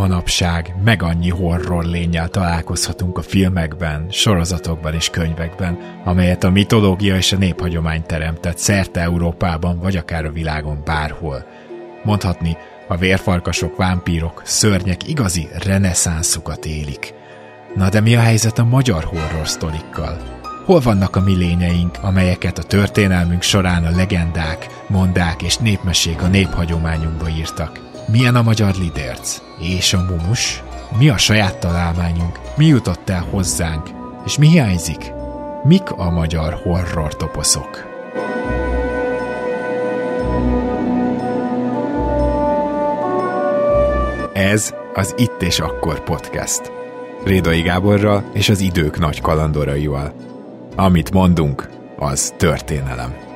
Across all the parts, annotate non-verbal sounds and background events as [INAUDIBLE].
manapság meg annyi horror lényel találkozhatunk a filmekben, sorozatokban és könyvekben, amelyet a mitológia és a néphagyomány teremtett szerte Európában vagy akár a világon bárhol. Mondhatni, a vérfarkasok, vámpírok, szörnyek igazi reneszánszukat élik. Na de mi a helyzet a magyar horror sztorikkal? Hol vannak a mi lényeink, amelyeket a történelmünk során a legendák, mondák és népmesék a néphagyományunkba írtak? Milyen a magyar lidérc? És a mumus? Mi a saját találmányunk? Mi jutott el hozzánk? És mi hiányzik? Mik a magyar horror toposzok? Ez az Itt és Akkor podcast. Rédai Gáborral és az idők nagy kalandoraival. Amit mondunk, az történelem.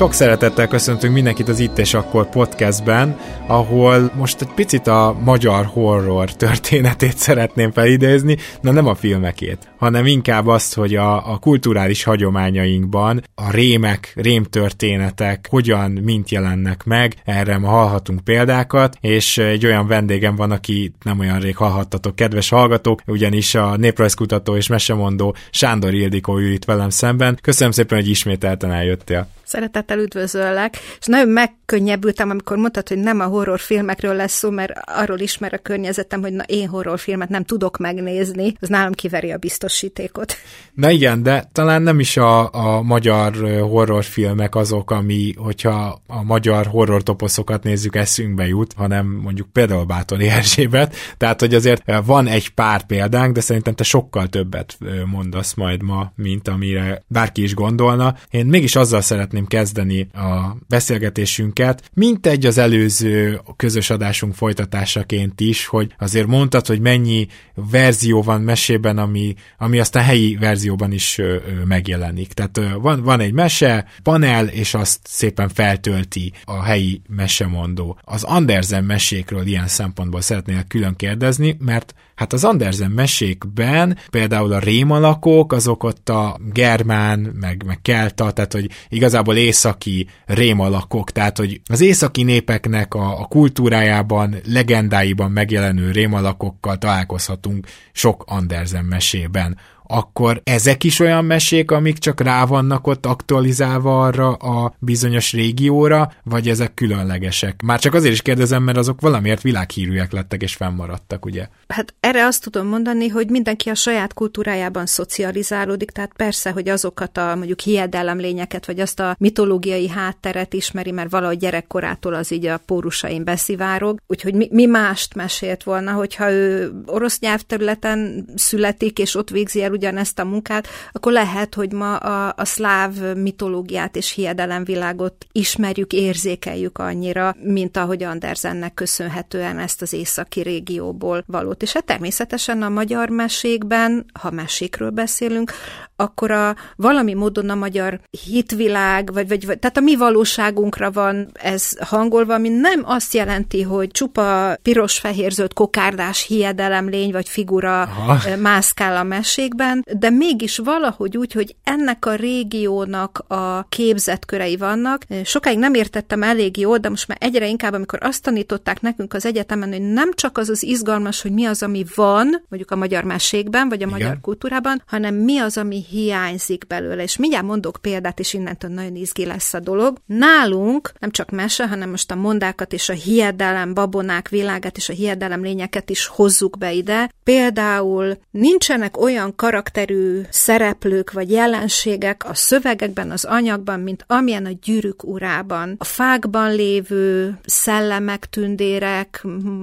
Sok szeretettel köszöntünk mindenkit az Itt és Akkor podcastben, ahol most egy picit a magyar horror történetét [LAUGHS] szeretném felidézni, na nem a filmekét, hanem inkább azt, hogy a, a kulturális hagyományainkban a rémek, rémtörténetek hogyan, mint jelennek meg, erre ma hallhatunk példákat, és egy olyan vendégem van, aki nem olyan rég hallhattatok, kedves hallgatók, ugyanis a néprajzkutató és mesemondó Sándor Ildikó ül itt velem szemben. Köszönöm szépen, hogy ismételten eljöttél. Szeretettel üdvözöllek, és nagyon megkönnyebbültem, amikor mondtad, hogy nem a horrorfilmekről lesz szó, mert arról ismer a környezetem, hogy na én horrorfilmet nem tudok megnézni, az nálam kiveri a biztosítékot. Na igen, de talán nem is a, a magyar horrorfilmek azok, ami, hogyha a magyar horror toposzokat nézzük, eszünkbe jut, hanem mondjuk például Bátori Erzsébet, tehát hogy azért van egy pár példánk, de szerintem te sokkal többet mondasz majd ma, mint amire bárki is gondolna. Én mégis azzal szeretném szeretném kezdeni a beszélgetésünket, mint egy az előző közös adásunk folytatásaként is, hogy azért mondtad, hogy mennyi verzió van mesében, ami, ami aztán helyi verzióban is megjelenik. Tehát van, van egy mese, panel, és azt szépen feltölti a helyi mesemondó. Az Andersen mesékről ilyen szempontból szeretnél külön kérdezni, mert Hát az Andersen mesékben például a rémalakok, azok ott a germán, meg, meg kelta, tehát hogy igazából északi rémalakok, tehát hogy az északi népeknek a, a kultúrájában, legendáiban megjelenő rémalakokkal találkozhatunk sok Andersen mesében akkor ezek is olyan mesék, amik csak rá vannak ott aktualizálva arra a bizonyos régióra, vagy ezek különlegesek? Már csak azért is kérdezem, mert azok valamiért világhírűek lettek és fennmaradtak, ugye? Hát erre azt tudom mondani, hogy mindenki a saját kultúrájában szocializálódik, tehát persze, hogy azokat a mondjuk hiedelemlényeket, vagy azt a mitológiai hátteret ismeri, mert valahogy gyerekkorától az így a pórusain beszivárog, úgyhogy mi, mi mást mesélt volna, hogyha ő orosz nyelvterületen születik, és ott végzi el ugyanezt a munkát, akkor lehet, hogy ma a, a szláv mitológiát és hiedelemvilágot ismerjük, érzékeljük annyira, mint ahogy Andersennek köszönhetően ezt az északi régióból valót. És hát természetesen a magyar mesékben, ha mesékről beszélünk, akkor a valami módon a magyar hitvilág, vagy, vagy, vagy tehát a mi valóságunkra van ez hangolva, ami nem azt jelenti, hogy csupa piros-fehér-zöld kokárdás hiedelemlény vagy figura Aha. mászkál a mesékben, után, de mégis valahogy úgy, hogy ennek a régiónak a képzetkörei vannak. Sokáig nem értettem elég jól, de most már egyre inkább, amikor azt tanították nekünk az egyetemen, hogy nem csak az az izgalmas, hogy mi az, ami van, mondjuk a magyar mesékben, vagy a Igen. magyar kultúrában, hanem mi az, ami hiányzik belőle. És mindjárt mondok példát, és innentől nagyon izgi lesz a dolog. Nálunk nem csak mese, hanem most a mondákat és a hiedelem babonák világát és a hiedelem lényeket is hozzuk be ide. Például nincsenek olyan karakterek, karakterű szereplők vagy jelenségek a szövegekben, az anyagban, mint amilyen a gyűrűk urában. A fákban lévő szellemek, tündérek,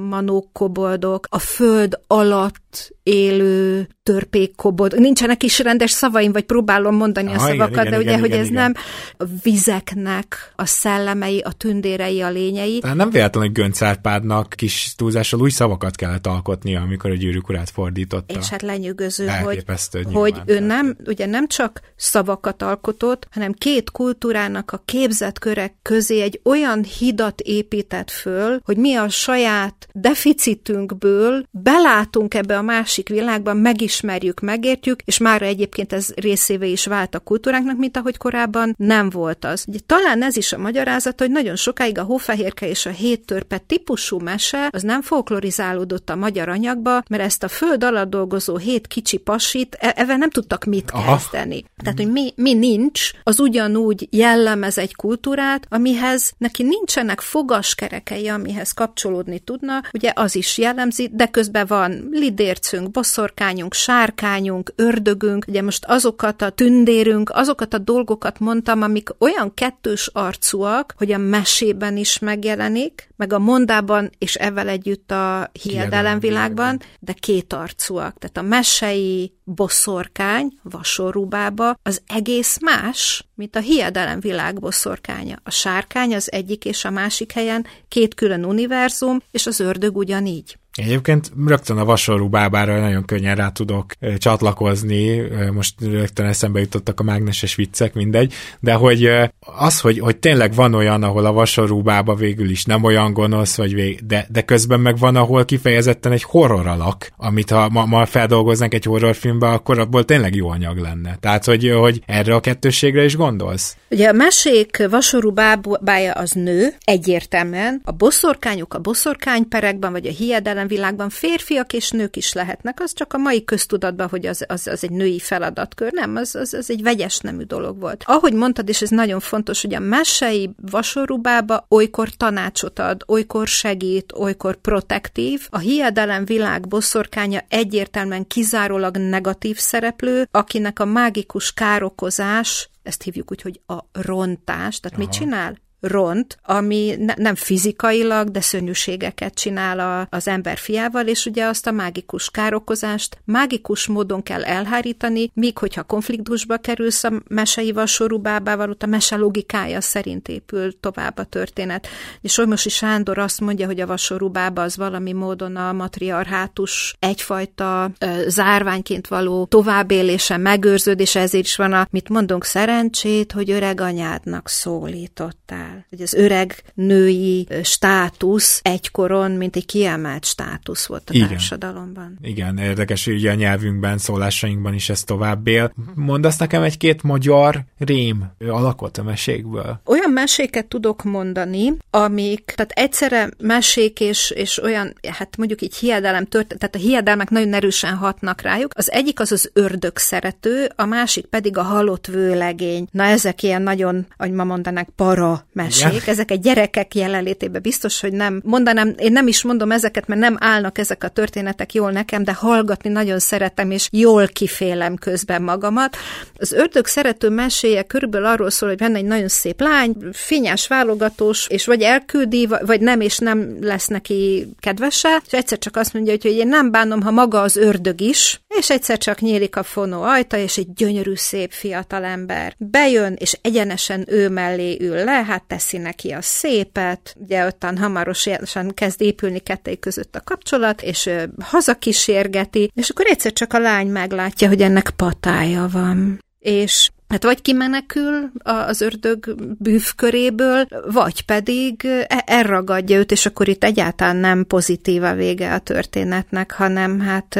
manók, koboldok, a föld alatt élő törpékkobod. Nincsenek is rendes szavaim, vagy próbálom mondani Aha, a szavakat, igen, de igen, ugye, igen, hogy igen, ez igen. nem a vizeknek a szellemei, a tündérei, a lényei. Tehát nem véletlenül, hogy Gönc Árpádnak kis túlzással új szavakat kellett alkotnia, amikor a gyűrűk urát fordította. És hát lenyűgöző, hogy, hogy ő nem, ugye nem csak szavakat alkotott, hanem két kultúrának a képzett körek közé egy olyan hidat épített föl, hogy mi a saját deficitünkből belátunk ebbe a másik világban, meg is megismerjük, megértjük, és már egyébként ez részévé is vált a kultúránknak, mint ahogy korábban nem volt az. Ugye, talán ez is a magyarázat, hogy nagyon sokáig a hófehérke és a héttörpe típusú mese az nem folklorizálódott a magyar anyagba, mert ezt a föld alatt dolgozó hét kicsi pasit, e- evel nem tudtak mit Aha. kezdeni. Tehát, hogy mi, mi nincs, az ugyanúgy jellemez egy kultúrát, amihez neki nincsenek fogaskerekei, amihez kapcsolódni tudna, ugye az is jellemzi, de közben van lidércünk, boszorkányunk, sárkányunk, ördögünk, ugye most azokat a tündérünk, azokat a dolgokat mondtam, amik olyan kettős arcúak, hogy a mesében is megjelenik, meg a mondában, és ezzel együtt a hiedelemvilágban, de két arcúak. Tehát a mesei boszorkány vasorúbába az egész más, mint a hiedelemvilág boszorkánya. A sárkány az egyik és a másik helyen két külön univerzum, és az ördög ugyanígy. Egyébként rögtön a vasorú bábára nagyon könnyen rá tudok csatlakozni, most rögtön eszembe jutottak a mágneses viccek, mindegy, de hogy az, hogy, hogy tényleg van olyan, ahol a vasorú bába végül is nem olyan gonosz, vagy vég, de, de közben meg van, ahol kifejezetten egy horror alak, amit ha ma, ma feldolgoznánk egy horrorfilmbe, akkor abból tényleg jó anyag lenne. Tehát, hogy, hogy erre a kettősségre is gondolsz? Ugye a mesék vasorú bábája az nő, egyértelműen. A boszorkányok a boszorkányperekben, vagy a hiedelem világban férfiak és nők is lehetnek, az csak a mai köztudatban, hogy az, az, az egy női feladatkör, nem, az, az, az egy vegyes nemű dolog volt. Ahogy mondtad, és ez nagyon fontos, hogy a mesei vasorubába olykor tanácsot ad, olykor segít, olykor protektív. A hiedelem világ boszorkánya egyértelműen kizárólag negatív szereplő, akinek a mágikus károkozás ezt hívjuk úgy, hogy a rontás. Tehát Aha. mit csinál? Ront, ami ne, nem fizikailag, de szörnyűségeket csinál a, az ember fiával, és ugye azt a mágikus károkozást mágikus módon kell elhárítani, míg hogyha konfliktusba kerülsz a mesei vasorú bábával, ott a mese logikája szerint épül tovább a történet. És Solymosi Sándor azt mondja, hogy a vasorú bába az valami módon a matriarhátus egyfajta ö, zárványként való továbbélése, megőrződése, ezért is van a, mit mondunk, szerencsét, hogy öreg anyádnak szólítottál el. Hogy az öreg női státusz egykoron, mint egy kiemelt státusz volt a Igen. társadalomban. Igen, érdekes, hogy ugye a nyelvünkben, szólásainkban is ez tovább él. Mondasz nekem egy-két magyar rém alakot a mesékből? Olyan meséket tudok mondani, amik, tehát egyszerre mesék és, és olyan, hát mondjuk így hiedelem tört, tehát a hiedelmek nagyon erősen hatnak rájuk. Az egyik az az ördög szerető, a másik pedig a halott vőlegény. Na ezek ilyen nagyon, ahogy ma mondanák, para mesék, Igen. ezek egy gyerekek jelenlétében biztos, hogy nem mondanám, én nem is mondom ezeket, mert nem állnak ezek a történetek jól nekem, de hallgatni nagyon szeretem, és jól kifélem közben magamat. Az ördög szerető meséje körülbelül arról szól, hogy benne egy nagyon szép lány, finnyás válogatós, és vagy elküldi, vagy nem, és nem lesz neki kedvese, és egyszer csak azt mondja, hogy én nem bánom, ha maga az ördög is, és egyszer csak nyílik a fonó ajta, és egy gyönyörű, szép fiatal ember bejön, és egyenesen ő mellé ül le, hát teszi neki a szépet, ugye ottan hamarosan kezd épülni kettői között a kapcsolat, és hazakísérgeti, és akkor egyszer csak a lány meglátja, hogy ennek patája van. És Hát vagy kimenekül az ördög bűvköréből, vagy pedig e, elragadja őt, és akkor itt egyáltalán nem pozitív a vége a történetnek, hanem hát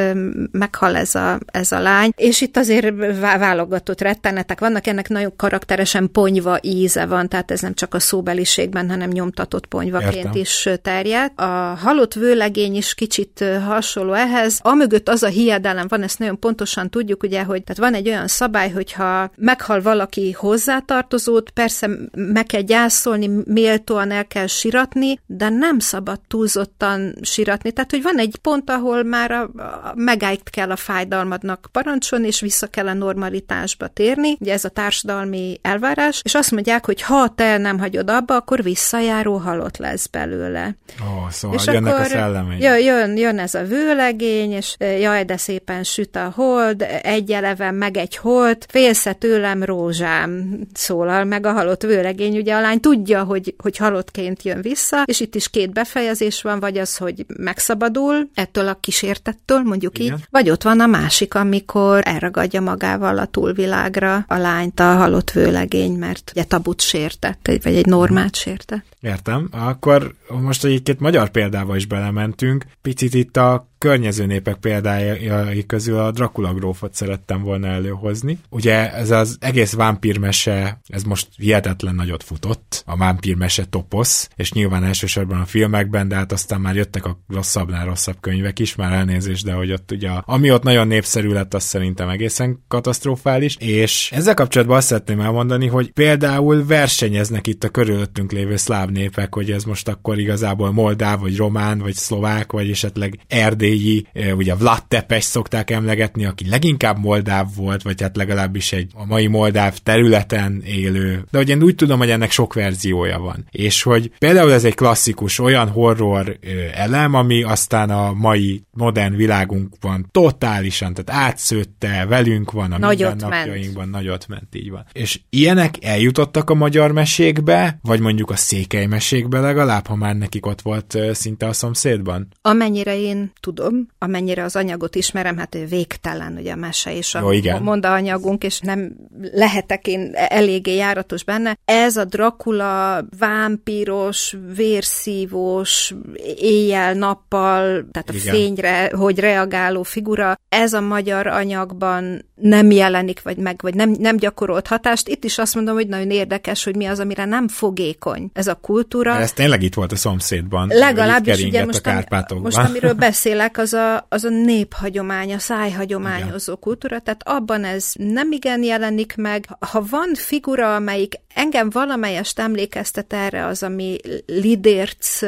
meghal ez a, ez a lány. És itt azért válogatott rettenetek vannak, ennek nagyon karakteresen ponyva íze van, tehát ez nem csak a szóbeliségben, hanem nyomtatott ponyvaként Értem. is terjed. A halott vőlegény is kicsit hasonló ehhez. Amögött az a hiedelem van, ezt nagyon pontosan tudjuk, ugye, hogy tehát van egy olyan szabály, hogyha meg meghal valaki hozzátartozót, persze meg kell gyászolni, méltóan el kell siratni, de nem szabad túlzottan siratni. Tehát, hogy van egy pont, ahol már a, a megállt kell a fájdalmadnak parancsolni, és vissza kell a normalitásba térni. Ugye ez a társadalmi elvárás, és azt mondják, hogy ha te nem hagyod abba, akkor visszajáró halott lesz belőle. Ó, szóval és jönnek akkor, a szellemei. Jön, jön, jön ez a vőlegény, és jaj, de szépen süt a hold, egy eleven meg egy hold, félsze tőle tőlem rózsám szólal meg a halott vőlegény. Ugye a lány tudja, hogy, hogy halottként jön vissza, és itt is két befejezés van, vagy az, hogy megszabadul ettől a kísértettől, mondjuk Igen. így, vagy ott van a másik, amikor elragadja magával a túlvilágra a lányt a halott vőlegény, mert ugye tabut sértett, vagy egy normát sértett. Értem. Akkor most egy két magyar példával is belementünk. Picit itt a környező népek példájai közül a Dracula grófot szerettem volna előhozni. Ugye ez az egész vámpírmese, ez most hihetetlen nagyot futott, a vámpírmese toposz, és nyilván elsősorban a filmekben, de hát aztán már jöttek a rosszabbnál rosszabb könyvek is, már elnézést, de hogy ott ugye, ami ott nagyon népszerű lett, az szerintem egészen katasztrofális, és ezzel kapcsolatban azt szeretném elmondani, hogy például versenyeznek itt a körülöttünk lévő szláv népek, hogy ez most akkor igazából moldáv, vagy román, vagy szlovák, vagy esetleg erdélyi, ugye Vlad Tepes szokták emlegetni, aki leginkább moldáv volt, vagy hát legalábbis egy a mai moldáv területen élő. De hogy én úgy tudom, hogy ennek sok verziója van. És hogy például ez egy klasszikus olyan horror elem, ami aztán a mai modern világunkban totálisan, tehát átszőtte, velünk van, a nagyot mindennapjainkban ment. nagyot ment, így van. És ilyenek eljutottak a magyar mesékbe, vagy mondjuk a székely mesékbe legalább, ha már nekik ott volt szinte a szomszédban? Amennyire én tudom, amennyire az anyagot ismerem, hát végtelen ugye a mese és a Jó, igen. monda anyagunk, és nem lehetek én eléggé járatos benne. Ez a Dracula vámpíros, vérszívós, éjjel-nappal, tehát a igen. fényre, hogy reagáló figura, ez a magyar anyagban nem jelenik, vagy meg, vagy nem, nem gyakorolt hatást. Itt is azt mondom, hogy nagyon érdekes, hogy mi az, amire nem fogékony ez a kultúra. De ez tényleg itt volt a szomszédban. Legalábbis ugye most, ami, most amiről [LAUGHS] beszélek, az a, az a néphagyomány, a szájhagyományozó Igen. kultúra, tehát abban ez nem igen jelenik meg. Ha van figura, amelyik engem valamelyest emlékeztet erre az, ami lidérc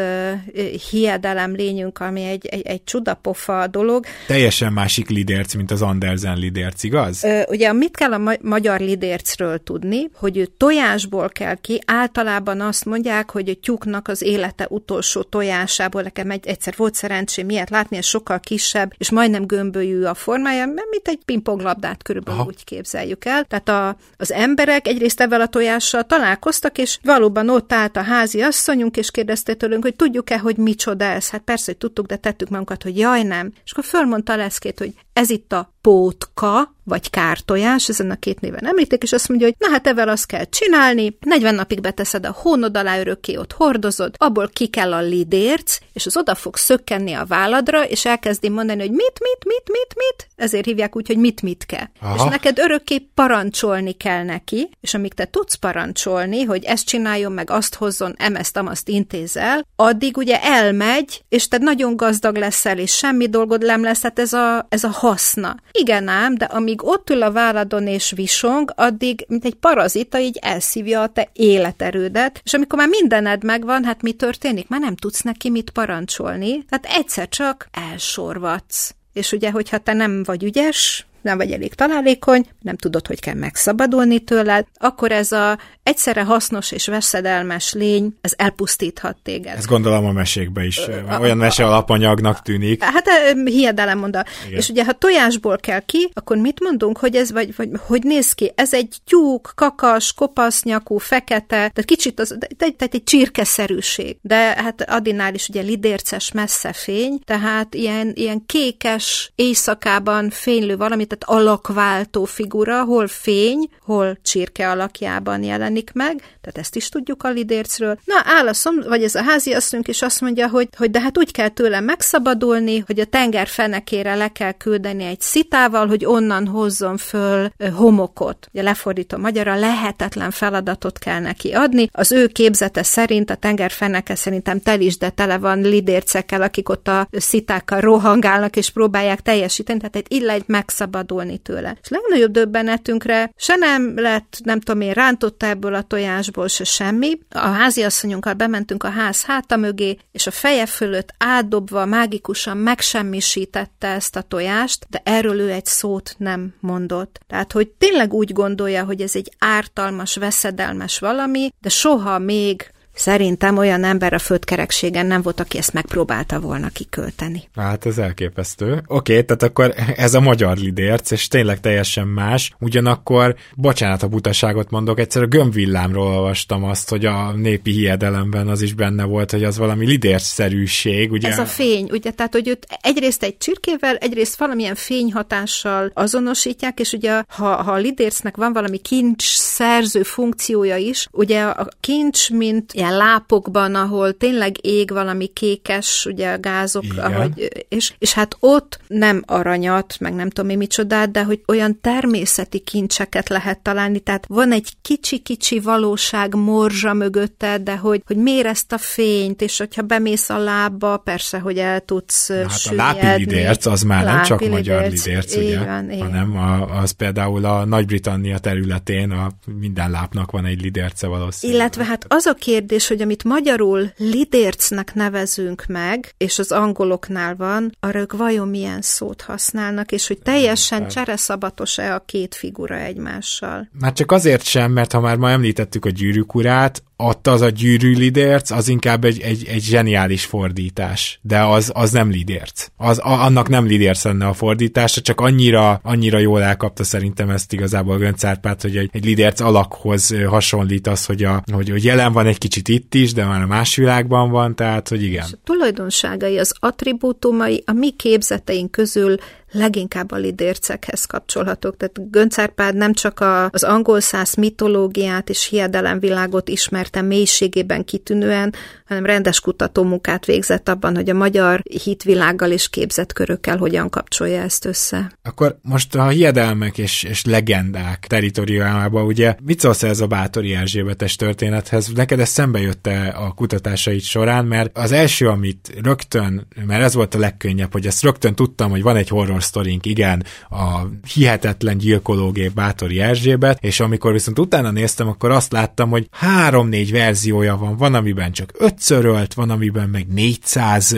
hiedelem lényünk, ami egy, egy, egy csudapofa dolog. Teljesen másik lidérc, mint az Andersen lidérc, igaz? Ö, ugye mit kell a ma- magyar lidércről tudni, hogy ő tojásból kell ki, általában azt mondják, hogy a tyúknak az élete utolsó tojásából, nekem egy, egyszer volt szerencsém ilyet látni, ez sokkal kisebb, és majdnem gömbölyű a formája, mint egy pingponglabdát körülbelül Aha. úgy képzeljük el. Tehát a, az emberek egyrészt ebben a tojással találkoztak, és valóban ott állt a házi asszonyunk, és kérdezte tőlünk, hogy tudjuk-e, hogy micsoda ez. Hát persze, hogy tudtuk, de tettük magunkat, hogy jaj nem. És akkor fölmondta Leszkét, hogy ez itt a pótka, vagy kártojás, ezen a két néven említik, és azt mondja, hogy na hát evel azt kell csinálni, 40 napig beteszed a hónod alá, örökké ott hordozod, abból ki kell a lidérc, és az oda fog szökkenni a válladra, és elkezdi mondani, hogy mit, mit, mit, mit, mit, ezért hívják úgy, hogy mit, mit kell. Aha. És neked örökké parancsolni kell neki, és amíg te tudsz parancsolni, hogy ezt csináljon, meg azt hozzon, emezt, amaszt intézel, addig ugye elmegy, és te nagyon gazdag leszel, és semmi dolgod nem lesz, tehát ez a, ez a haszna. Igen ám, de amíg ott ül a válladon és visong, addig, mint egy parazita, így elszívja a te életerődet, és amikor már mindened megvan, hát mi történik? Már nem tudsz neki mit parancsolni, tehát egyszer csak elsorvatsz. És ugye, hogyha te nem vagy ügyes, nem vagy elég találékony, nem tudod, hogy kell megszabadulni tőled, akkor ez a egyszerre hasznos és veszedelmes lény, ez elpusztíthat téged. Ez gondolom a mesékbe is, a, olyan mese alapanyagnak tűnik. Hát hiedelem. Igen. És ugye, ha tojásból kell ki, akkor mit mondunk, hogy ez, vagy, vagy hogy néz ki? Ez egy tyúk, kakas, kopasz nyakú, fekete, tehát kicsit az, tehát egy csirkeszerűség. De hát Adinál is ugye lidérces messze fény, tehát ilyen, ilyen kékes éjszakában fénylő valami, tehát alakváltó figura, hol fény, hol csirke alakjában jelenik meg, tehát ezt is tudjuk a lidércről. Na, áll a szom, vagy ez a háziasszonyunk is azt mondja, hogy, hogy de hát úgy kell tőle megszabadulni, hogy a tenger fenekére le kell küldeni egy szitával, hogy onnan hozzon föl homokot. Ugye lefordítom magyarra, lehetetlen feladatot kell neki adni. Az ő képzete szerint, a tenger feneke szerintem tel is, de tele van lidércekkel, akik ott a szitákkal rohangálnak és próbálják teljesíteni, tehát egy illa egy megszabadulni megszabadulni tőle. És legnagyobb döbbenetünkre se nem lett, nem tudom én, rántotta ebből a tojásból se semmi. A háziasszonyunkkal bementünk a ház háta mögé, és a feje fölött átdobva mágikusan megsemmisítette ezt a tojást, de erről ő egy szót nem mondott. Tehát, hogy tényleg úgy gondolja, hogy ez egy ártalmas, veszedelmes valami, de soha még Szerintem olyan ember a földkerekségen nem volt, aki ezt megpróbálta volna kikölteni. Hát ez elképesztő. Oké, okay, tehát akkor ez a magyar lidérc, és tényleg teljesen más. Ugyanakkor, bocsánat a butaságot mondok, egyszer a gömbvillámról olvastam azt, hogy a népi hiedelemben az is benne volt, hogy az valami lidércszerűség. Ugye? Ez a fény, ugye, tehát hogy őt egyrészt egy csirkével, egyrészt valamilyen fényhatással azonosítják, és ugye ha, ha a lidércnek van valami kincs szerző funkciója is, ugye a kincs, mint ilyen lápokban, ahol tényleg ég valami kékes, ugye a gázok, ahogy, és, és hát ott nem aranyat, meg nem tudom én micsodát, de hogy olyan természeti kincseket lehet találni, tehát van egy kicsi-kicsi valóság morzsa mögötte, de hogy, hogy mér ezt a fényt, és hogyha bemész a lábba, persze, hogy el tudsz hát süllyedni. a lápi lidérc, az már nem csak magyar lidérc, ugye, van, hanem a, az például a Nagy-Britannia területén a minden lápnak van egy lidérce valószínűleg. Illetve hát az a kérdés, hogy amit magyarul lidércnek nevezünk meg, és az angoloknál van, arra ők vajon milyen szót használnak, és hogy teljesen csereszabatos-e a két figura egymással. Már csak azért sem, mert ha már ma említettük a gyűrűk urát, ott az a gyűrű lidérc, az inkább egy, egy, egy zseniális fordítás, de az, az nem lidérc. Az, a, annak nem lidérc lenne a fordítása, csak annyira, annyira jól elkapta szerintem ezt igazából Gönc Árpád, hogy egy, egy lidérc alakhoz hasonlít az, hogy, a, hogy, hogy jelen van egy kicsit itt is, de már a más világban van, tehát hogy igen. És a tulajdonságai, az attribútumai a mi képzeteink közül leginkább a lidércekhez kapcsolhatók. Tehát Gönc Árpád nem csak a, az angol száz mitológiát és hiedelemvilágot ismerte mélységében kitűnően, hanem rendes kutatómunkát végzett abban, hogy a magyar hitvilággal és képzetkörökkel hogyan kapcsolja ezt össze. Akkor most a hiedelmek és, és legendák teritoriálában, ugye mit szólsz ez a Bátori Erzsébetes történethez? Neked ez szembe jött -e a kutatásait során, mert az első, amit rögtön, mert ez volt a legkönnyebb, hogy ezt rögtön tudtam, hogy van egy horror sztorink, igen, a hihetetlen gyilkológép Bátori Erzsébet, és amikor viszont utána néztem, akkor azt láttam, hogy három-négy verziója van, van, amiben csak ötször ölt, van, amiben meg 400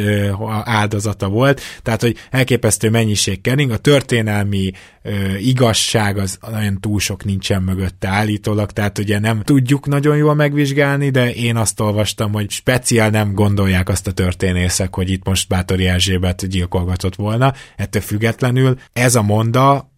áldozata volt, tehát, hogy elképesztő mennyiség kering, a történelmi igazság az nagyon túl sok nincsen mögötte állítólag, tehát ugye nem tudjuk nagyon jól megvizsgálni, de én azt olvastam, hogy speciál nem gondolják azt a történészek, hogy itt most Bátori Erzsébet gyilkolgatott volna, ettől függetlenül ez a monda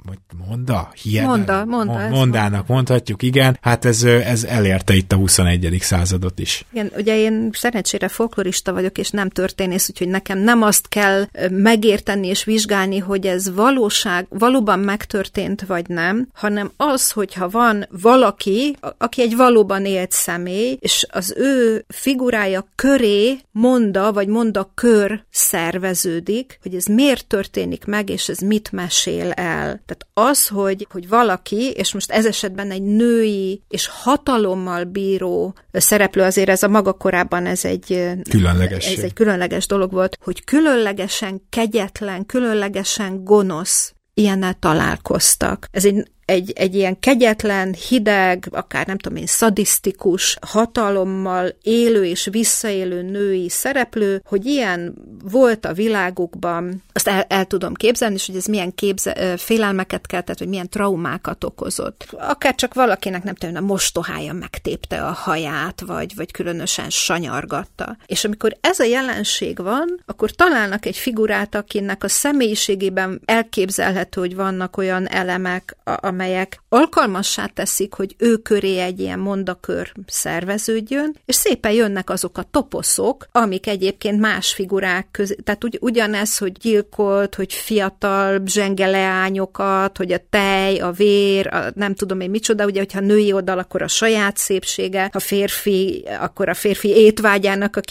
monda? Hihetem. Monda, monda. Mondának mondhatjuk, igen. Hát ez, ez elérte itt a 21. századot is. Igen, ugye én szerencsére folklorista vagyok, és nem történész, úgyhogy nekem nem azt kell megérteni és vizsgálni, hogy ez valóság, valóban megtörtént, vagy nem, hanem az, hogyha van valaki, aki egy valóban élt személy, és az ő figurája köré monda, vagy monda kör szerveződik, hogy ez miért történik meg, és ez mit mesél el. Tehát az, hogy, hogy valaki, és most ez esetben egy női és hatalommal bíró szereplő, azért ez a maga korában ez egy különleges, ez egy különleges dolog volt, hogy különlegesen kegyetlen, különlegesen gonosz ilyennel találkoztak. Ez egy egy, egy ilyen kegyetlen, hideg, akár nem tudom én, szadisztikus hatalommal élő és visszaélő női szereplő, hogy ilyen volt a világukban, azt el, el tudom képzelni, és hogy ez milyen képze, félelmeket keltett, hogy milyen traumákat okozott. Akár csak valakinek nem tudom, a mostohája megtépte a haját, vagy, vagy különösen sanyargatta. És amikor ez a jelenség van, akkor találnak egy figurát, akinek a személyiségében elképzelhető, hogy vannak olyan elemek, amely amelyek alkalmassá teszik, hogy ő köré egy ilyen mondakör szerveződjön, és szépen jönnek azok a toposzok, amik egyébként más figurák közé, tehát ugy, ugyanez, hogy gyilkolt, hogy fiatal zsenge leányokat, hogy a tej, a vér, a nem tudom én micsoda, ugye, hogyha női oldal, akkor a saját szépsége, ha férfi, akkor a férfi étvágyának a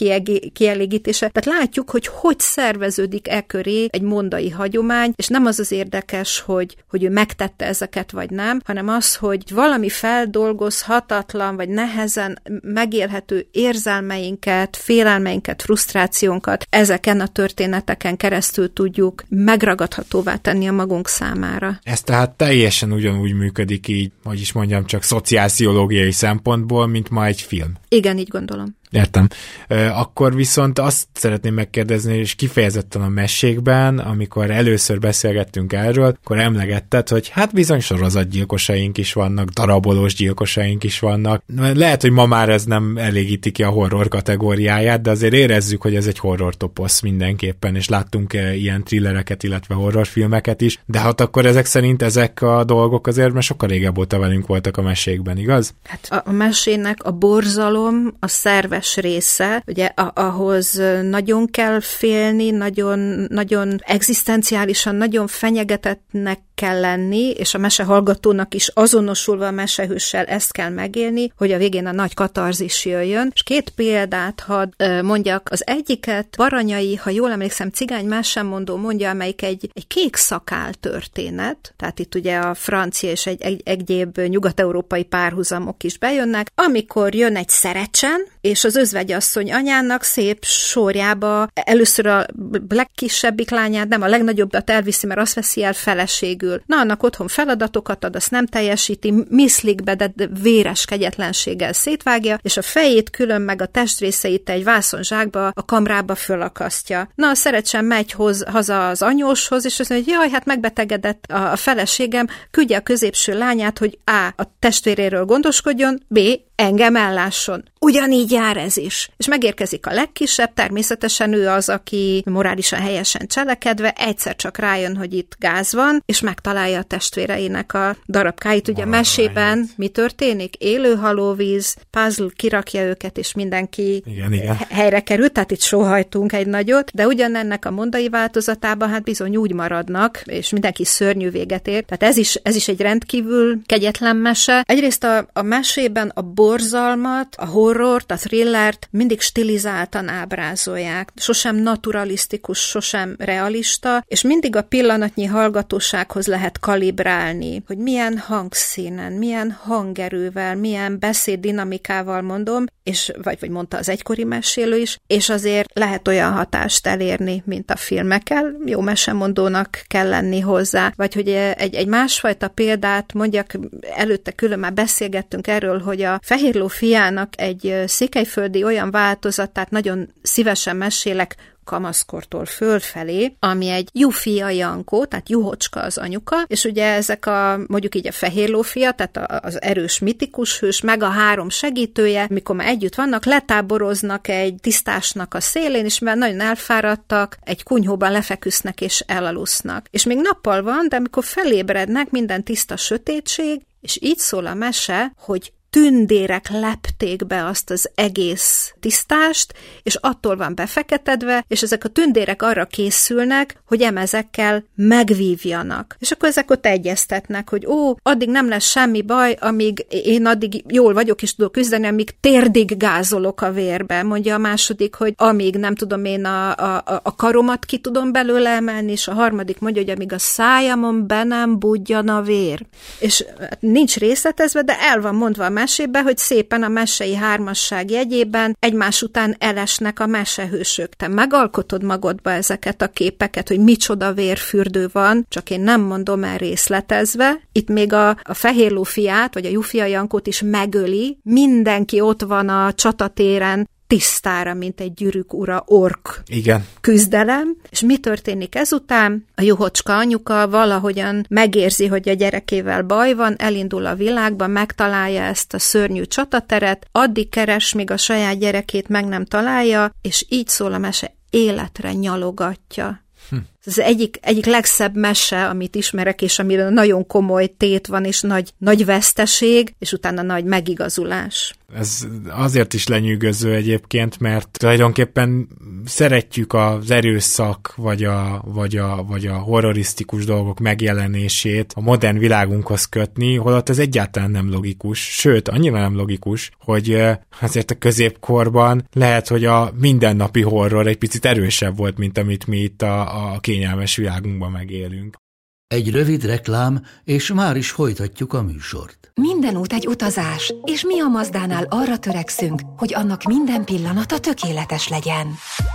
kielégítése. Tehát látjuk, hogy hogy szerveződik e köré egy mondai hagyomány, és nem az az érdekes, hogy, hogy ő megtette ezeket, vagy nem, hanem az, hogy valami feldolgozhatatlan, vagy nehezen megélhető érzelmeinket, félelmeinket, frusztrációnkat ezeken a történeteken keresztül tudjuk megragadhatóvá tenni a magunk számára. Ez tehát teljesen ugyanúgy működik így, hogy is mondjam, csak szociálpszichológiai szempontból, mint ma egy film. Igen, így gondolom. Értem. Akkor viszont azt szeretném megkérdezni, és kifejezetten a mesékben, amikor először beszélgettünk erről, akkor emlegetted, hogy hát bizony sorozatgyilkosaink is vannak, darabolós gyilkosaink is vannak. Lehet, hogy ma már ez nem elégíti ki a horror kategóriáját, de azért érezzük, hogy ez egy horror toposz mindenképpen, és láttunk ilyen thrillereket, illetve horrorfilmeket is, de hát akkor ezek szerint ezek a dolgok azért mert sokkal régebb óta velünk voltak a mesékben, igaz? Hát a mesének a borzalom, a szerves szerves része, ugye ahhoz nagyon kell félni, nagyon, nagyon egzisztenciálisan, nagyon fenyegetetnek kell lenni, és a mesehallgatónak is azonosulva a mesehőssel ezt kell megélni, hogy a végén a nagy katarzis jöjjön. És két példát hadd mondjak. Az egyiket Baranyai, ha jól emlékszem, cigány mesemondó mondja, amelyik egy, egy kék szakál történet, tehát itt ugye a francia és egy, egy egyéb nyugat-európai párhuzamok is bejönnek, amikor jön egy szerecsen, és az özvegyasszony anyának szép sorjába először a legkisebbik lányát, nem a legnagyobbat elviszi, mert azt veszi el feleségül. Na, annak otthon feladatokat ad, azt nem teljesíti, miszlik be, de véres kegyetlenséggel szétvágja, és a fejét külön meg a testrészeit egy vászonzsákba, a kamrába fölakasztja. Na, a szerecsen megy hoz, haza az anyóshoz, és azt mondja, hogy jaj, hát megbetegedett a, a feleségem, küldje a középső lányát, hogy A. a testvéréről gondoskodjon, B engem ellásson. Ugyanígy jár ez is. És megérkezik a legkisebb, természetesen ő az, aki morálisan helyesen cselekedve egyszer csak rájön, hogy itt gáz van, és megtalálja a testvéreinek a darabkáit. Ugye Valami. mesében mi történik? Élő halóvíz, puzzle kirakja őket, és mindenki igen, igen. helyre kerül, tehát itt sóhajtunk egy nagyot, de ugyanennek a mondai változatában hát bizony úgy maradnak, és mindenki szörnyű véget ér. Tehát ez is, ez is egy rendkívül kegyetlen mese. Egyrészt a, a mesében a borzalmat, a horrort, a thrillert mindig stilizáltan ábrázolják. Sosem naturalisztikus, sosem realista, és mindig a pillanatnyi hallgatósághoz lehet kalibrálni, hogy milyen hangszínen, milyen hangerővel, milyen beszéddinamikával mondom, és vagy, vagy mondta az egykori mesélő is, és azért lehet olyan hatást elérni, mint a filmekkel. Jó mesemondónak kell lenni hozzá. Vagy hogy egy, egy másfajta példát mondjak, előtte külön már beszélgettünk erről, hogy a Fehérló fiának egy székelyföldi olyan változatát nagyon szívesen mesélek, kamaszkortól fölfelé, ami egy Jufia Jankó, tehát Juhocska az anyuka, és ugye ezek a, mondjuk így a fehér lófia, tehát az erős mitikus hős, meg a három segítője, mikor már együtt vannak, letáboroznak egy tisztásnak a szélén, és mert nagyon elfáradtak, egy kunyhóban lefeküsznek és elalusznak. És még nappal van, de amikor felébrednek, minden tiszta sötétség, és így szól a mese, hogy tündérek lepték be azt az egész tisztást, és attól van befeketedve, és ezek a tündérek arra készülnek, hogy emezekkel megvívjanak. És akkor ezek ott egyeztetnek, hogy ó, addig nem lesz semmi baj, amíg én addig jól vagyok és tudok küzdeni, amíg térdig gázolok a vérbe. Mondja a második, hogy amíg nem tudom én a, a, a karomat ki tudom belőle emelni, és a harmadik mondja, hogy amíg a szájamon be nem budjan a vér. És hát nincs részletezve, de el van mondva a mesébe, hogy szépen a mesei hármasság jegyében egymás után elesnek a mesehősök. Te megalkotod magadba ezeket a képeket, hogy micsoda vérfürdő van, csak én nem mondom el részletezve. Itt még a, a fehérló fiát, vagy a Jufia Jankót is megöli, mindenki ott van a csatatéren, tisztára, mint egy gyűrűk ura ork Igen. küzdelem. És mi történik ezután? A juhocska anyuka valahogyan megérzi, hogy a gyerekével baj van, elindul a világba, megtalálja ezt a szörnyű csatateret, addig keres, míg a saját gyerekét meg nem találja, és így szól a mese, életre nyalogatja. Hm. Ez az egyik, egyik legszebb mese, amit ismerek, és amire nagyon komoly tét van, és nagy, nagy veszteség, és utána nagy megigazulás. Ez azért is lenyűgöző egyébként, mert tulajdonképpen szeretjük az erőszak, vagy a, vagy a, vagy a horrorisztikus dolgok megjelenését a modern világunkhoz kötni, holott ez egyáltalán nem logikus, sőt, annyira nem logikus, hogy azért a középkorban lehet, hogy a mindennapi horror egy picit erősebb volt, mint amit mi itt a, a kényelmes világunkban megélünk. Egy rövid reklám, és már is folytatjuk a műsort. Minden út egy utazás, és mi a Mazdánál arra törekszünk, hogy annak minden pillanata tökéletes legyen.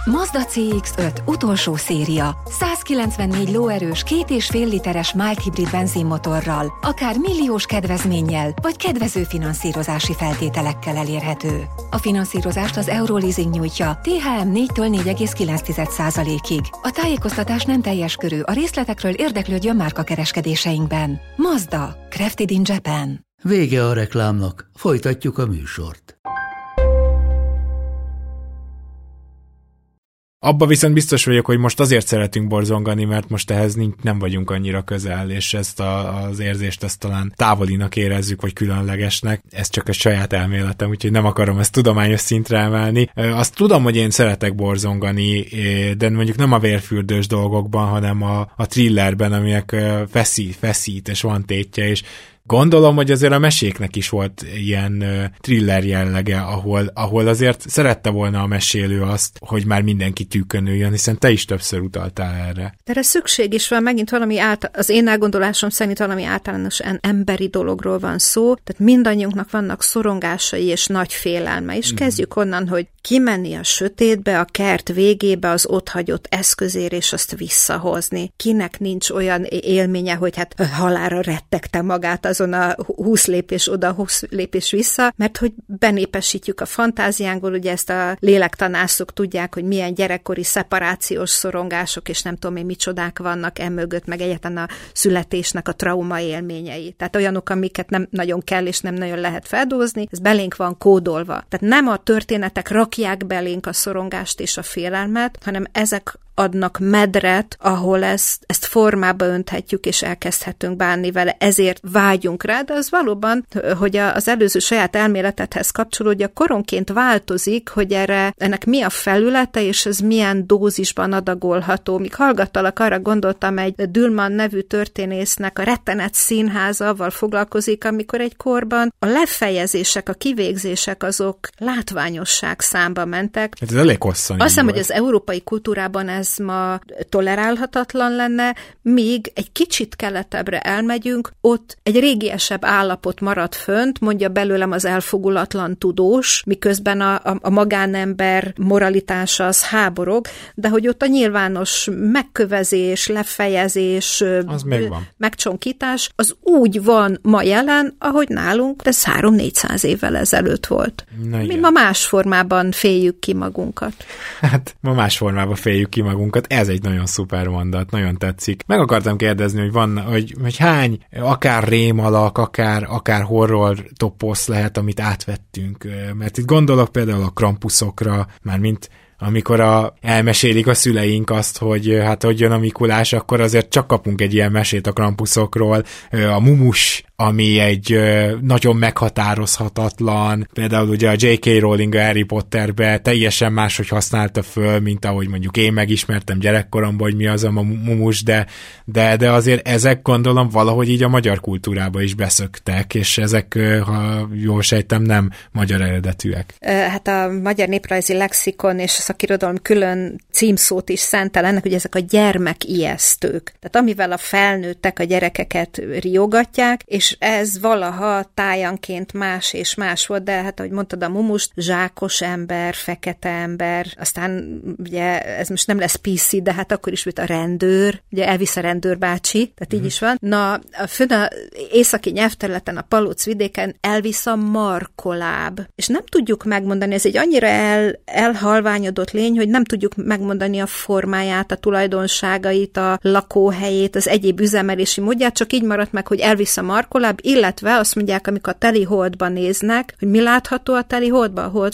Mazda CX-5 utolsó széria. 194 lóerős, két és fél literes mild hibrid benzinmotorral, akár milliós kedvezménnyel, vagy kedvező finanszírozási feltételekkel elérhető. A finanszírozást az Euroleasing nyújtja, THM 4-től 4,9%-ig. A tájékoztatás nem teljes körű, a részletekről érdeklődjön márka kereskedéseinkben. Mazda, Crafted in Japan. Vége a reklámnak, folytatjuk a műsort. Abba viszont biztos vagyok, hogy most azért szeretünk borzongani, mert most ehhez nem vagyunk annyira közel, és ezt a, az érzést ezt talán távolinak érezzük, vagy különlegesnek. Ez csak a saját elméletem, úgyhogy nem akarom ezt tudományos szintre emelni. Azt tudom, hogy én szeretek borzongani, de mondjuk nem a vérfürdős dolgokban, hanem a, a thrillerben, aminek feszít, feszít, és van tétje, és Gondolom, hogy azért a meséknek is volt ilyen thriller jellege, ahol, ahol azért szerette volna a mesélő azt, hogy már mindenki tűkönüljön, hiszen te is többször utaltál erre. De erre szükség is van, megint valami által, az én elgondolásom szerint valami általános emberi dologról van szó, tehát mindannyiunknak vannak szorongásai és nagy félelme, és mm. kezdjük onnan, hogy kimenni a sötétbe, a kert végébe az ott hagyott eszközér, és azt visszahozni. Kinek nincs olyan élménye, hogy hát halára rettegte magát az azon a 20 lépés oda, 20 lépés vissza, mert hogy benépesítjük a fantáziánkból, ugye ezt a lélektanászok tudják, hogy milyen gyerekkori szeparációs szorongások, és nem tudom én micsodák vannak emögött, meg egyetlen a születésnek a trauma élményei. Tehát olyanok, amiket nem nagyon kell, és nem nagyon lehet feldózni, ez belénk van kódolva. Tehát nem a történetek rakják belénk a szorongást és a félelmet, hanem ezek adnak medret, ahol ezt, ezt formába önthetjük, és elkezdhetünk bánni vele, ezért vágyunk rá, de az valóban, hogy az előző saját elméletethez kapcsolódja, koronként változik, hogy erre, ennek mi a felülete, és ez milyen dózisban adagolható. Míg hallgattalak, arra gondoltam, egy Dülman nevű történésznek a rettenet színházával foglalkozik, amikor egy korban a lefejezések, a kivégzések azok látványosság számba mentek. Hát ez elég hosszú. Azt hiszem, hogy az európai kultúrában ez ez ma tolerálhatatlan lenne, míg egy kicsit keletebbre elmegyünk, ott egy régiesebb állapot marad fönt, mondja belőlem az elfogulatlan tudós, miközben a, a, a magánember moralitása az háborog, de hogy ott a nyilvános megkövezés, lefejezés, az megvan. megcsonkítás, az úgy van ma jelen, ahogy nálunk, de 3-400 évvel ezelőtt volt. Na Mi ma más formában féljük ki magunkat. Hát ma más formában féljük ki magunkat magunkat. Ez egy nagyon szuper mondat, nagyon tetszik. Meg akartam kérdezni, hogy van, hogy, hogy hány akár rémalak, akár, akár horror toposz lehet, amit átvettünk. Mert itt gondolok például a krampuszokra, már mint amikor a, elmesélik a szüleink azt, hogy hát hogy jön a Mikulás, akkor azért csak kapunk egy ilyen mesét a krampuszokról. A mumus ami egy nagyon meghatározhatatlan, például ugye a J.K. Rowling a Harry Potterbe teljesen máshogy használta föl, mint ahogy mondjuk én megismertem gyerekkoromban, hogy mi az a mumus, de, de, de azért ezek gondolom valahogy így a magyar kultúrába is beszöktek, és ezek, ha jól sejtem, nem magyar eredetűek. Hát a magyar néprajzi lexikon és szakirodalom külön címszót is szentel ennek, hogy ezek a gyermekijesztők. Tehát amivel a felnőttek a gyerekeket riogatják, és ez valaha tájanként más és más volt, de hát ahogy mondtad a mumust, zsákos ember, fekete ember, aztán ugye ez most nem lesz PC, de hát akkor is volt a rendőr, ugye elvisz a rendőr bácsi, tehát így mm. is van. Na, a fönn a északi nyelvterületen, a Palóc vidéken elvisz a markoláb, és nem tudjuk megmondani, ez egy annyira el, elhalványodott lény, hogy nem tudjuk megmondani a formáját, a tulajdonságait, a lakóhelyét, az egyéb üzemelési módját, csak így maradt meg, hogy elvisz a markoláb, illetve azt mondják, amikor a teli holdban néznek, hogy mi látható a teli holdban, a hold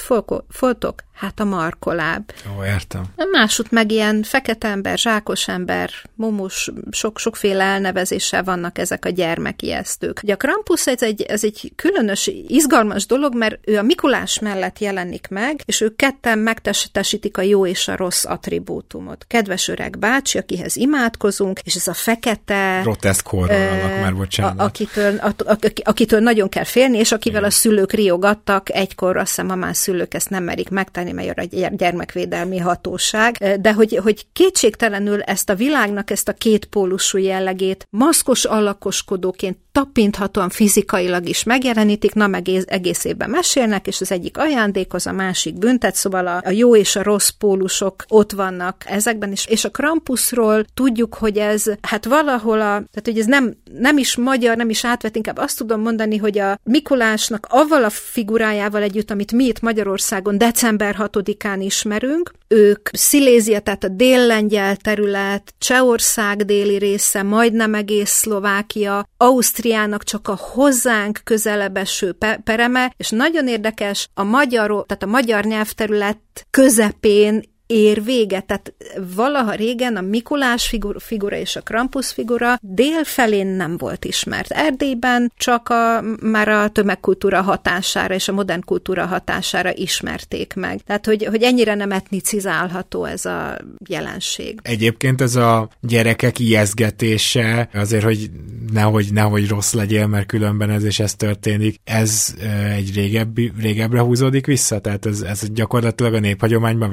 Hát a markoláb. Ó, értem. Másút meg ilyen fekete ember, zsákos ember, mumus, sok, sokféle elnevezéssel vannak ezek a gyermekijesztők. Ugye a Krampus ez egy, ez egy különös, izgalmas dolog, mert ő a Mikulás mellett jelenik meg, és ők ketten megtestesítik a jó és a rossz attribútumot. Kedves öreg bácsi, akihez imádkozunk, és ez a fekete... Groteszk horror már bocsánat. A, akitől, a, a, akitől nagyon kell félni, és akivel Igen. a szülők riogattak, egykor azt hiszem a más szülők ezt nem merik megtenni, a gyermekvédelmi hatóság, de hogy, hogy kétségtelenül ezt a világnak, ezt a kétpólusú jellegét maszkos alakoskodóként tapinthatóan fizikailag is megjelenítik, na meg egész évben mesélnek, és az egyik ajándékoz, a másik büntet, szóval a, a jó és a rossz pólusok ott vannak ezekben is. És a Krampusról tudjuk, hogy ez hát valahol a, tehát hogy ez nem, nem is magyar, nem is átvett, inkább azt tudom mondani, hogy a Mikulásnak avval a figurájával együtt, amit mi itt Magyarországon december 6-án ismerünk, ők Szilézia, tehát a dél-lengyel terület, Csehország déli része, majdnem egész Szlovákia, Ausztriának csak a hozzánk közelebb eső pereme, és nagyon érdekes, a magyar, tehát a magyar nyelvterület közepén ér véget. Tehát valaha régen a Mikulás figura, és a Krampus figura délfelén nem volt ismert. Erdélyben csak a, már a tömegkultúra hatására és a modern kultúra hatására ismerték meg. Tehát, hogy, hogy ennyire nem etnicizálható ez a jelenség. Egyébként ez a gyerekek ijeszgetése, azért, hogy nehogy, nehogy rossz legyél, mert különben ez és ez történik, ez egy régebbi, régebbre húzódik vissza? Tehát ez, ez gyakorlatilag a néphagyományban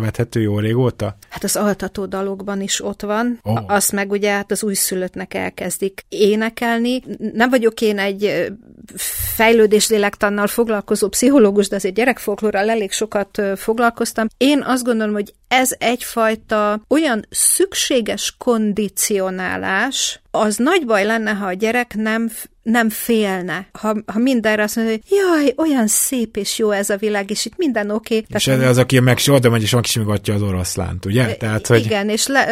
visszakövethető jó régóta? Hát az altató dalokban is ott van, oh. azt meg ugye hát az újszülöttnek elkezdik énekelni. Nem vagyok én egy fejlődéslélektánnal foglalkozó pszichológus, de azért gyerekfolklórral elég sokat foglalkoztam. Én azt gondolom, hogy ez egyfajta olyan szükséges kondicionálás, az nagy baj lenne, ha a gyerek nem nem félne, ha, ha mindenre azt mondja, hogy jaj, olyan szép és jó ez a világ, és itt minden oké. Okay. És ez az, aki meg oda megy, és megsimogatja az oroszlánt, ugye? Tehát, hogy... Igen, és le,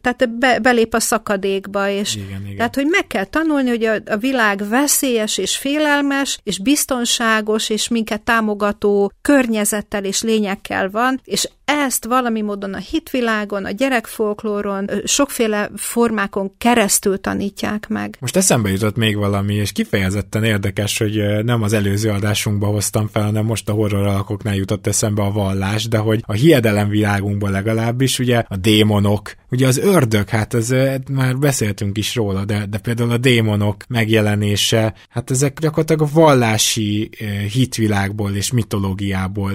tehát be, belép a szakadékba, és igen, igen. tehát, hogy meg kell tanulni, hogy a, a világ veszélyes és félelmes, és biztonságos, és minket támogató környezettel és lényekkel van, és ezt valami módon a hitvilágon, a gyerekfolklóron, sokféle formákon keresztül tanítják meg. Most eszembe jutott még valami, és kifejezetten érdekes, hogy nem az előző adásunkba hoztam fel, hanem most a horror alakoknál jutott eszembe a vallás, de hogy a hiedelem világunkban legalábbis ugye a démonok, ugye az ördög, hát ez már beszéltünk is róla, de, de például a démonok megjelenése, hát ezek gyakorlatilag a vallási hitvilágból és mitológiából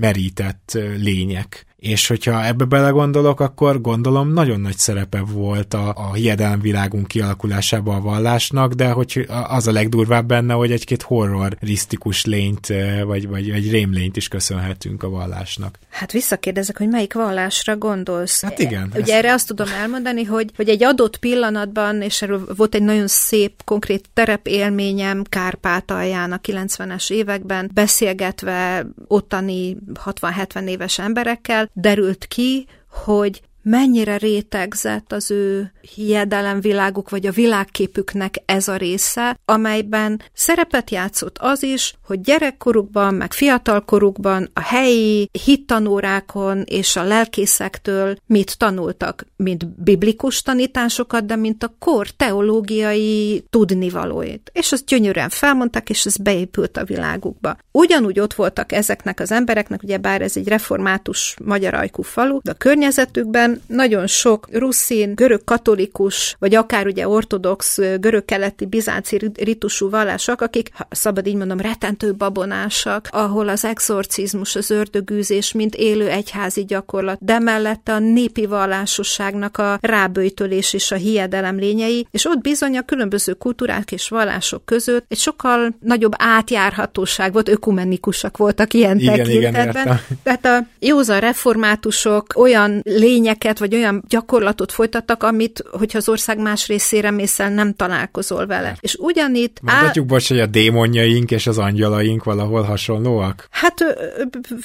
merített lények maniac. És hogyha ebbe belegondolok, akkor gondolom nagyon nagy szerepe volt a, a hiedelemvilágunk kialakulásában a vallásnak, de hogy az a legdurvább benne, hogy egy-két horrorisztikus lényt, vagy, vagy egy rémlényt is köszönhetünk a vallásnak. Hát visszakérdezek, hogy melyik vallásra gondolsz? Hát igen. Ugye ezt... erre azt tudom elmondani, hogy, hogy egy adott pillanatban, és erről volt egy nagyon szép, konkrét terepélményem Kárpátalján a 90-es években, beszélgetve ottani 60-70 éves emberekkel, derült ki, hogy mennyire rétegzett az ő hiedelemviláguk, vagy a világképüknek ez a része, amelyben szerepet játszott az is, hogy gyerekkorukban, meg fiatalkorukban a helyi hittanórákon és a lelkészektől mit tanultak, mint biblikus tanításokat, de mint a kor teológiai tudnivalóit. És azt gyönyörűen felmondták, és ez beépült a világukba. Ugyanúgy ott voltak ezeknek az embereknek, ugye bár ez egy református magyar ajkú falu, de a környezetükben nagyon sok ruszin, görög katolikus, vagy akár ugye ortodox, görög-keleti, bizánci ritusú vallások, akik, ha szabad így mondom, retentő babonásak, ahol az exorcizmus, az ördögűzés, mint élő egyházi gyakorlat, de mellette a népi vallásosságnak a ráböjtölés és a hiedelem lényei, és ott bizony a különböző kultúrák és vallások között egy sokkal nagyobb átjárhatóság volt, ökumenikusak voltak ilyen igen, tekintetben. Igen, Tehát a józan reformátusok olyan lényeket vagy olyan gyakorlatot folytattak, amit, hogyha az ország más részére mészel, nem találkozol vele. És ugyanitt... Mondhatjuk, áll... bocs, hogy a démonjaink és az angyalaink valahol hasonlóak? Hát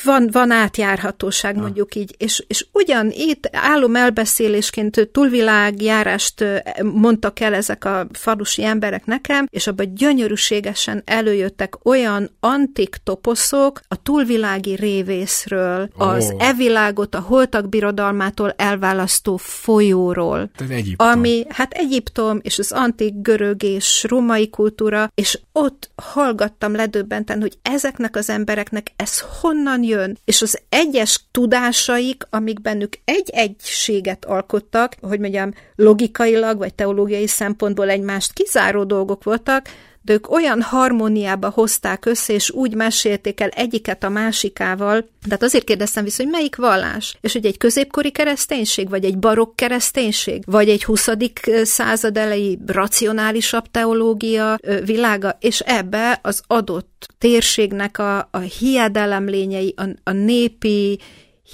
van, van átjárhatóság, mondjuk így. És, és ugyan itt állom elbeszélésként túlvilágjárást mondtak el ezek a falusi emberek nekem, és abban gyönyörűségesen előjöttek olyan antik toposzok a túlvilági révészről, oh. az evilágot a holtak birodalmától el elválasztó folyóról. Egyiptom. Ami, hát Egyiptom és az antik görög és római kultúra, és ott hallgattam ledöbbenten, hogy ezeknek az embereknek ez honnan jön, és az egyes tudásaik, amik bennük egy egységet alkottak, hogy mondjam, logikailag vagy teológiai szempontból egymást kizáró dolgok voltak, de ők olyan harmóniába hozták össze, és úgy mesélték el egyiket a másikával, tehát azért kérdeztem vissza, hogy melyik vallás? És hogy egy középkori kereszténység, vagy egy barokk kereszténység, vagy egy 20. század elejé racionálisabb teológia világa, és ebbe az adott térségnek a, a hiedelem lényei, a, a népi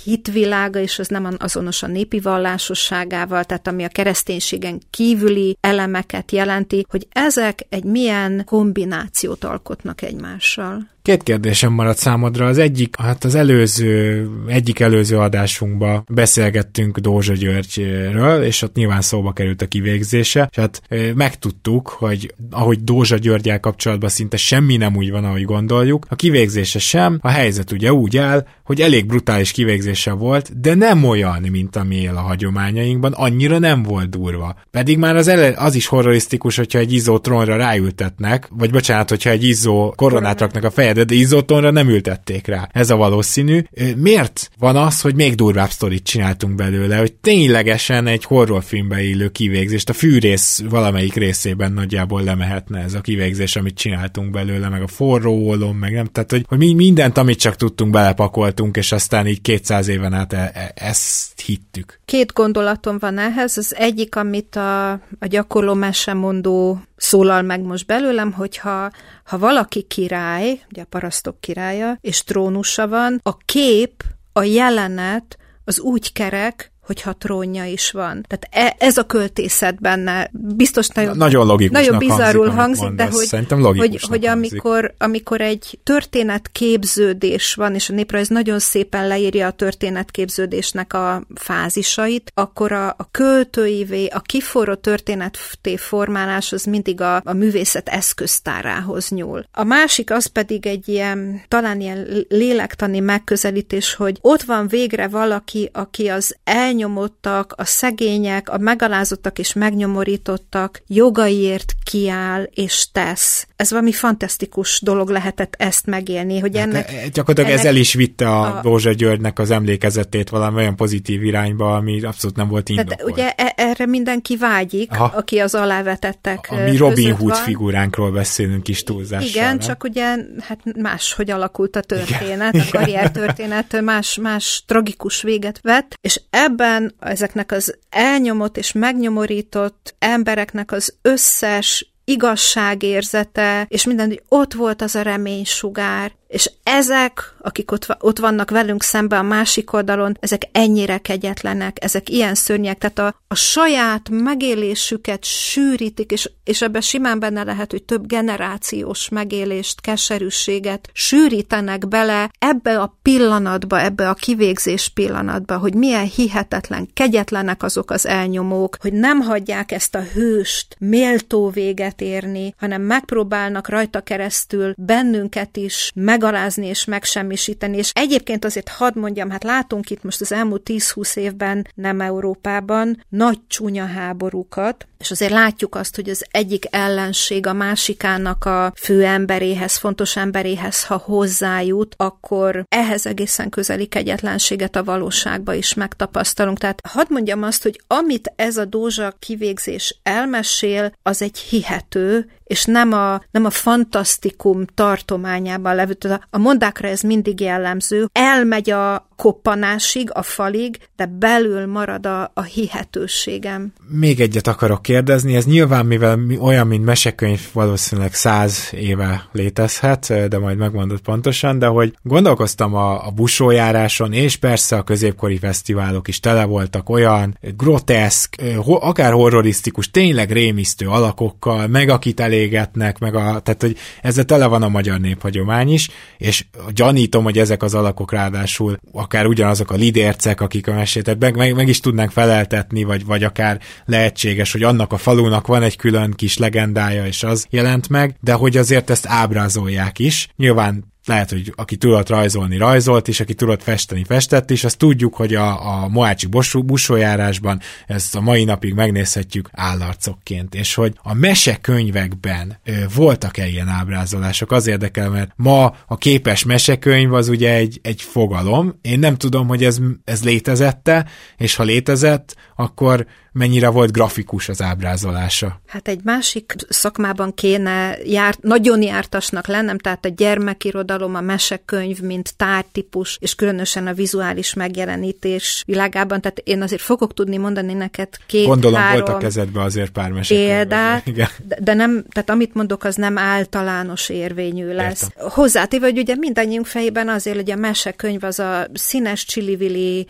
hitvilága, és az nem azonos a népi vallásosságával, tehát ami a kereszténységen kívüli elemeket jelenti, hogy ezek egy milyen kombinációt alkotnak egymással. Két kérdésem maradt számodra. Az egyik, hát az előző, egyik előző adásunkban beszélgettünk Dózsa Györgyről, és ott nyilván szóba került a kivégzése, és hát megtudtuk, hogy ahogy Dózsa Györgyel kapcsolatban szinte semmi nem úgy van, ahogy gondoljuk, a kivégzése sem, a helyzet ugye úgy áll, hogy elég brutális kivégzése volt, de nem olyan, mint ami él a hagyományainkban, annyira nem volt durva. Pedig már az, ele, az is horrorisztikus, hogyha egy izzó trónra ráültetnek, vagy bocsánat, hogyha egy izzó koronát raknak a fejed de izotonra nem ültették rá. Ez a valószínű. Miért van az, hogy még durvább sztorit csináltunk belőle, hogy ténylegesen egy horrorfilmbe illő kivégzést, a fűrész valamelyik részében nagyjából lemehetne ez a kivégzés, amit csináltunk belőle, meg a forró ólom, meg nem, tehát hogy, hogy mi mindent, amit csak tudtunk, belepakoltunk, és aztán így 200 éven át e- e- ezt hittük. Két gondolatom van ehhez. Az egyik, amit a, a gyakorló mesemondó szólal meg most belőlem, hogyha ha valaki király, ugye a parasztok királya, és trónusa van, a kép, a jelenet az úgy kerek, hogyha trónja is van. Tehát e, ez a költészet benne biztos nagyon, nagyon logikusnak nagyon bizarrul hangzik, hangzik de hogy, Szerintem hogy, hogy amikor, amikor egy történetképződés van, és a néprajz nagyon szépen leírja a történetképződésnek a fázisait, akkor a, a költőivé, a kiforró történeté formálás az mindig a, a művészet eszköztárához nyúl. A másik az pedig egy ilyen, talán ilyen lélektani megközelítés, hogy ott van végre valaki, aki az el elnyomottak, a szegények, a megalázottak és megnyomorítottak jogaiért kiáll és tesz. Ez valami fantasztikus dolog lehetett ezt megélni, hogy hát ennek... Hát, gyakorlatilag ennek, ez el is vitte a, a Rózsa Györgynek az emlékezetét valami olyan pozitív irányba, ami abszolút nem volt indokolt. Tehát ugye e- erre mindenki vágyik, Aha. aki az alávetettek A mi Robin Hood van. figuránkról beszélünk is túlzással. Igen, nem? csak ugye hát más, hogy alakult a történet, Igen. a karriertörténet más, más tragikus véget vett, és ebben ebben ezeknek az elnyomott és megnyomorított embereknek az összes igazságérzete, és minden, hogy ott volt az a reménysugár, és ezek, akik ott, ott vannak velünk szembe a másik oldalon, ezek ennyire kegyetlenek, ezek ilyen szörnyek, tehát a, a saját megélésüket sűrítik, és, és ebben simán benne lehet, hogy több generációs megélést, keserűséget sűrítenek bele ebbe a pillanatba, ebbe a kivégzés pillanatba, hogy milyen hihetetlen, kegyetlenek azok az elnyomók, hogy nem hagyják ezt a hőst méltó véget érni, hanem megpróbálnak rajta keresztül bennünket is meg megalázni és megsemmisíteni. És egyébként azért hadd mondjam, hát látunk itt most az elmúlt 10-20 évben, nem Európában, nagy csúnya háborúkat, és azért látjuk azt, hogy az egyik ellenség a másikának a fő emberéhez, fontos emberéhez, ha hozzájut, akkor ehhez egészen közeli kegyetlenséget a valóságba is megtapasztalunk. Tehát hadd mondjam azt, hogy amit ez a dózsa kivégzés elmesél, az egy hihető, és nem a, nem a fantasztikum tartományában levő. A mondákra ez mindig jellemző. Elmegy a koppanásig, a falig, de belül marad a, a hihetőségem. Még egyet akarok kérdezni, ez nyilván, mivel olyan, mint mesekönyv, valószínűleg száz éve létezhet, de majd megmondod pontosan, de hogy gondolkoztam a, a busójáráson, és persze a középkori fesztiválok is tele voltak olyan groteszk, akár horrorisztikus, tényleg rémisztő alakokkal, meg akit elégetnek, meg a, tehát hogy ezzel tele van a magyar néphagyomány is, és gyanítom, hogy ezek az alakok ráadásul akár ugyanazok a lidércek, akik a mesét, meg, meg, meg is tudnánk feleltetni, vagy, vagy akár lehetséges, hogy annak a falunak van egy külön kis legendája, és az jelent meg, de hogy azért ezt ábrázolják is. Nyilván lehet, hogy aki tudott rajzolni, rajzolt, és aki tudott festeni, festett, és azt tudjuk, hogy a, a Moácsi busójárásban ezt a mai napig megnézhetjük állarcokként, és hogy a mesekönyvekben ö, voltak-e ilyen ábrázolások, az érdekel, mert ma a képes mesekönyv az ugye egy, egy fogalom, én nem tudom, hogy ez, ez létezette, és ha létezett, akkor mennyire volt grafikus az ábrázolása. Hát egy másik szakmában kéne jár, nagyon jártasnak lennem, tehát a gyermekirodalom, a mesekönyv, mint tártípus, és különösen a vizuális megjelenítés világában, tehát én azért fogok tudni mondani neked két Gondolom három volt a kezedbe azért pár. Példát, de, de nem, tehát amit mondok, az nem általános érvényű lesz. Értem. Hozzátéve, hogy ugye mindannyiunk fejében azért, hogy a mesekönyv az a színes csilivili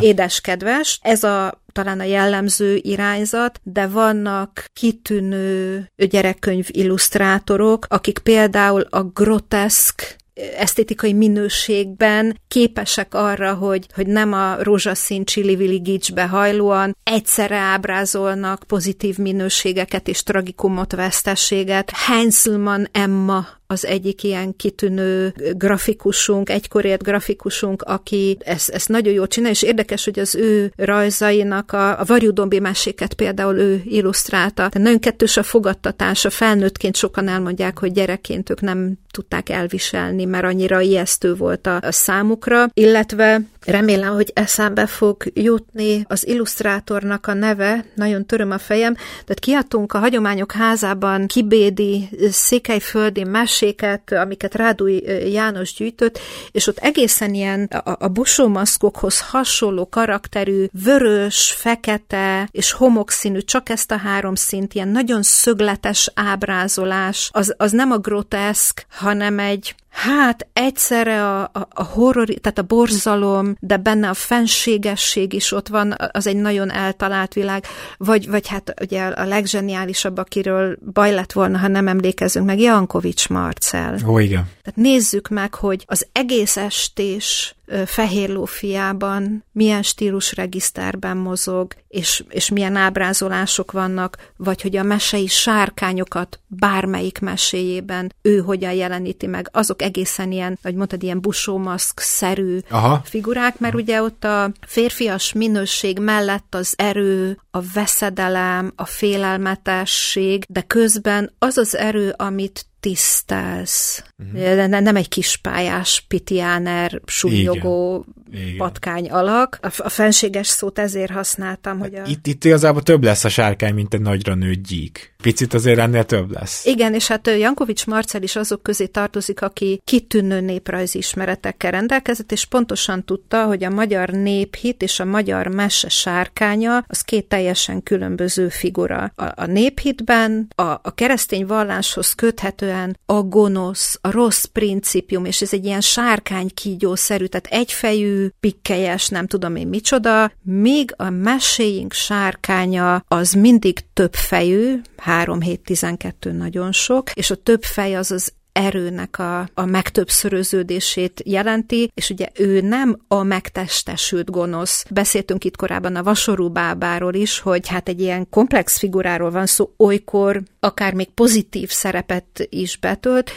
édeskedves, ez a talán a jellemző irányzat, de vannak kitűnő gyerekkönyv illusztrátorok, akik például a groteszk esztétikai minőségben képesek arra, hogy, hogy nem a rózsaszín csili gicsbe hajlóan egyszerre ábrázolnak pozitív minőségeket és tragikumot, vesztességet. Heinzelmann Emma az egyik ilyen kitűnő grafikusunk, egykor grafikusunk, aki ezt, ezt nagyon jól csinál, és érdekes, hogy az ő rajzainak a, a varjudombi meséket például ő illusztrálta. Tehát nagyon kettős a fogadtatása, felnőttként sokan elmondják, hogy gyerekként ők nem tudták elviselni, mert annyira ijesztő volt a, a számukra, illetve remélem, hogy eszembe fog jutni az illusztrátornak a neve, nagyon töröm a fejem, tehát kiadtunk a Hagyományok Házában kibédi székelyföldi meséket, amiket Rádúj János gyűjtött, és ott egészen ilyen a, a busómaszkokhoz hasonló karakterű, vörös, fekete és homokszínű, csak ezt a három szint, ilyen nagyon szögletes ábrázolás, az, az nem a groteszk, hanem egy Hát egyszerre a, a, a horror, tehát a borzalom, de benne a fenségesség is ott van, az egy nagyon eltalált világ, vagy, vagy hát ugye a legzseniálisabb, akiről baj lett volna, ha nem emlékezünk meg, Jankovics Marcel. Ó, igen. Tehát nézzük meg, hogy az egész estés Fehér Lófiában milyen stílusregiszterben mozog, és, és milyen ábrázolások vannak, vagy hogy a mesei sárkányokat bármelyik meséjében ő hogyan jeleníti meg, azok egészen ilyen, vagy mondtad, ilyen busómaszk-szerű Aha. figurák, mert ugye ott a férfias minőség mellett az erő, a veszedelem, a félelmetesség, de közben az az erő, amit tisztelsz. Uh-huh. Nem egy kispályás pitiáner, súlyogó igen. patkány alak. A, a fenséges szót ezért használtam, hogy a... Itt, itt igazából több lesz a sárkány, mint egy nagyra nőtt gyík. Picit azért ennél több lesz. Igen, és hát Jankovics Marcel is azok közé tartozik, aki kitűnő néprajzi ismeretekkel rendelkezett, és pontosan tudta, hogy a magyar néphit és a magyar mese sárkánya az két teljesen különböző figura. A, a néphitben a, a keresztény valláshoz köthetően a gonosz, a rossz principium, és ez egy ilyen sárkány kígyószerű, tehát egyfejű pikkelyes, nem tudom én micsoda, míg a meséink sárkánya az mindig több fejű, 3 7 12 nagyon sok, és a több fej az az erőnek a, a megtöbbszöröződését jelenti, és ugye ő nem a megtestesült gonosz. Beszéltünk itt korábban a vasorú bábáról is, hogy hát egy ilyen komplex figuráról van szó, olykor akár még pozitív szerepet is betölt,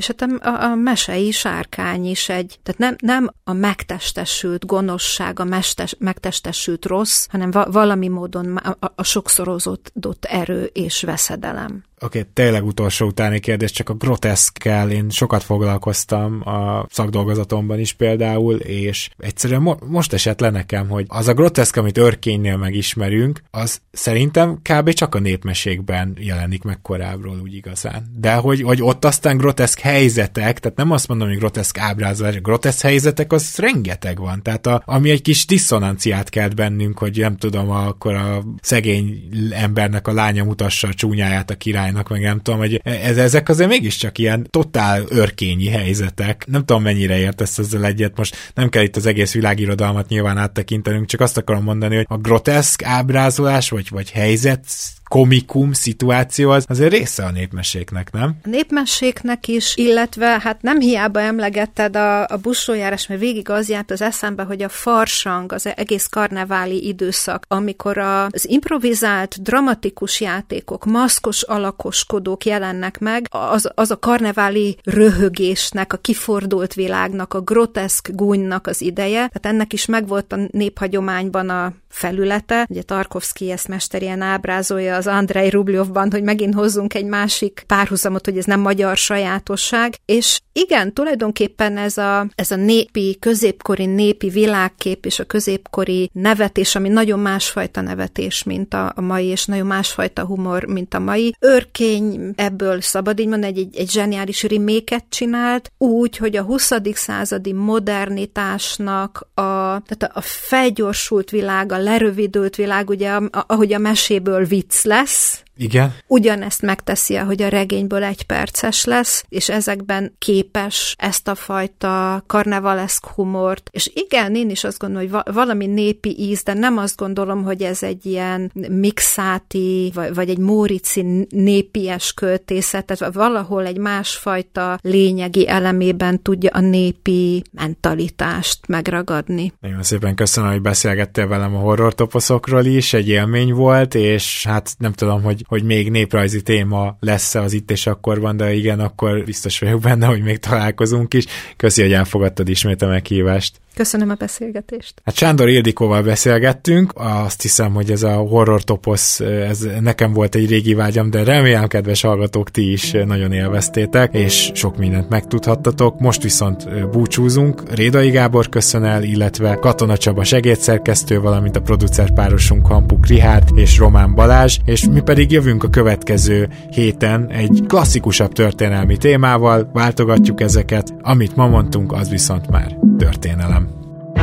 és hát a, a, a mesei sárkány is egy, tehát nem, nem a megtestesült gonoszság, a mestes, megtestesült rossz, hanem va, valami módon a, a, sokszorozott erő és veszedelem. Oké, okay, tényleg utolsó utáni kérdés, csak a groteszkkel én sokat foglalkoztam a szakdolgozatomban is például, és egyszerűen mo- most esett le nekem, hogy az a groteszk, amit örkénynél megismerünk, az szerintem kb. csak a népmesékben jelenik meg korábbról úgy igazán. De hogy, hogy ott aztán groteszk helyzetek, tehát nem azt mondom, hogy groteszk ábrázolás, groteszk helyzetek, az rengeteg van. Tehát a, ami egy kis diszonanciát kelt bennünk, hogy nem tudom, akkor a szegény embernek a lánya mutassa a csúnyáját a király királynak, meg nem tudom, hogy ez, ezek azért mégiscsak ilyen totál örkényi helyzetek. Nem tudom, mennyire értesz ezzel egyet, most nem kell itt az egész világirodalmat nyilván áttekintenünk, csak azt akarom mondani, hogy a groteszk ábrázolás, vagy, vagy helyzet komikum szituáció az azért része a népmeséknek, nem? A népmeséknek is, illetve hát nem hiába emlegetted a, a buszójárás, mert végig az járt az eszembe, hogy a farsang, az egész karneváli időszak, amikor a, az improvizált, dramatikus játékok, maszkos alakoskodók jelennek meg, az, az a karneváli röhögésnek, a kifordult világnak, a groteszk gúnynak az ideje, tehát ennek is megvolt a néphagyományban a felülete. Ugye Tarkovsky ezt mesterien ábrázolja az Andrei Rubljovban, hogy megint hozzunk egy másik párhuzamot, hogy ez nem magyar sajátosság. És igen, tulajdonképpen ez a, ez a népi, középkori népi világkép és a középkori nevetés, ami nagyon másfajta nevetés, mint a, a mai, és nagyon másfajta humor, mint a mai. Örkény ebből szabad így mondani, egy, egy, zseniális riméket csinált, úgy, hogy a 20. századi modernitásnak a, tehát a felgyorsult világ, a lerövidült világ, ugye ahogy a meséből vicc lesz, Igen. Ugyanezt megteszi, hogy a regényből egy perces lesz, és ezekben képes ezt a fajta karnevaleszk humort. És igen, én is azt gondolom, hogy valami népi íz, de nem azt gondolom, hogy ez egy ilyen mixáti, vagy, vagy egy mórici népies költészet, tehát valahol egy másfajta lényegi elemében tudja a népi mentalitást megragadni. Nagyon szépen köszönöm, hogy beszélgettél velem a horror toposzokról is, egy élmény volt, és hát nem tudom, hogy, hogy még néprajzi téma lesz az itt és akkorban, de igen, akkor biztos vagyok benne, hogy még találkozunk is. Köszi, hogy elfogadtad ismét a meghívást. Köszönöm a beszélgetést. Hát Sándor Ildikóval beszélgettünk, azt hiszem, hogy ez a horror toposz, ez nekem volt egy régi vágyam, de remélem, kedves hallgatók, ti is nagyon élveztétek, és sok mindent megtudhattatok. Most viszont búcsúzunk. Rédai Gábor köszön el, illetve Katona Csaba segédszerkesztő, valamint a producer párosunk Hampuk Rihárd és Román Balázs, és mi pedig jövünk a következő héten egy klasszikusabb történelmi témával, váltogatjuk ezeket, amit ma mondtunk, az viszont már történelem.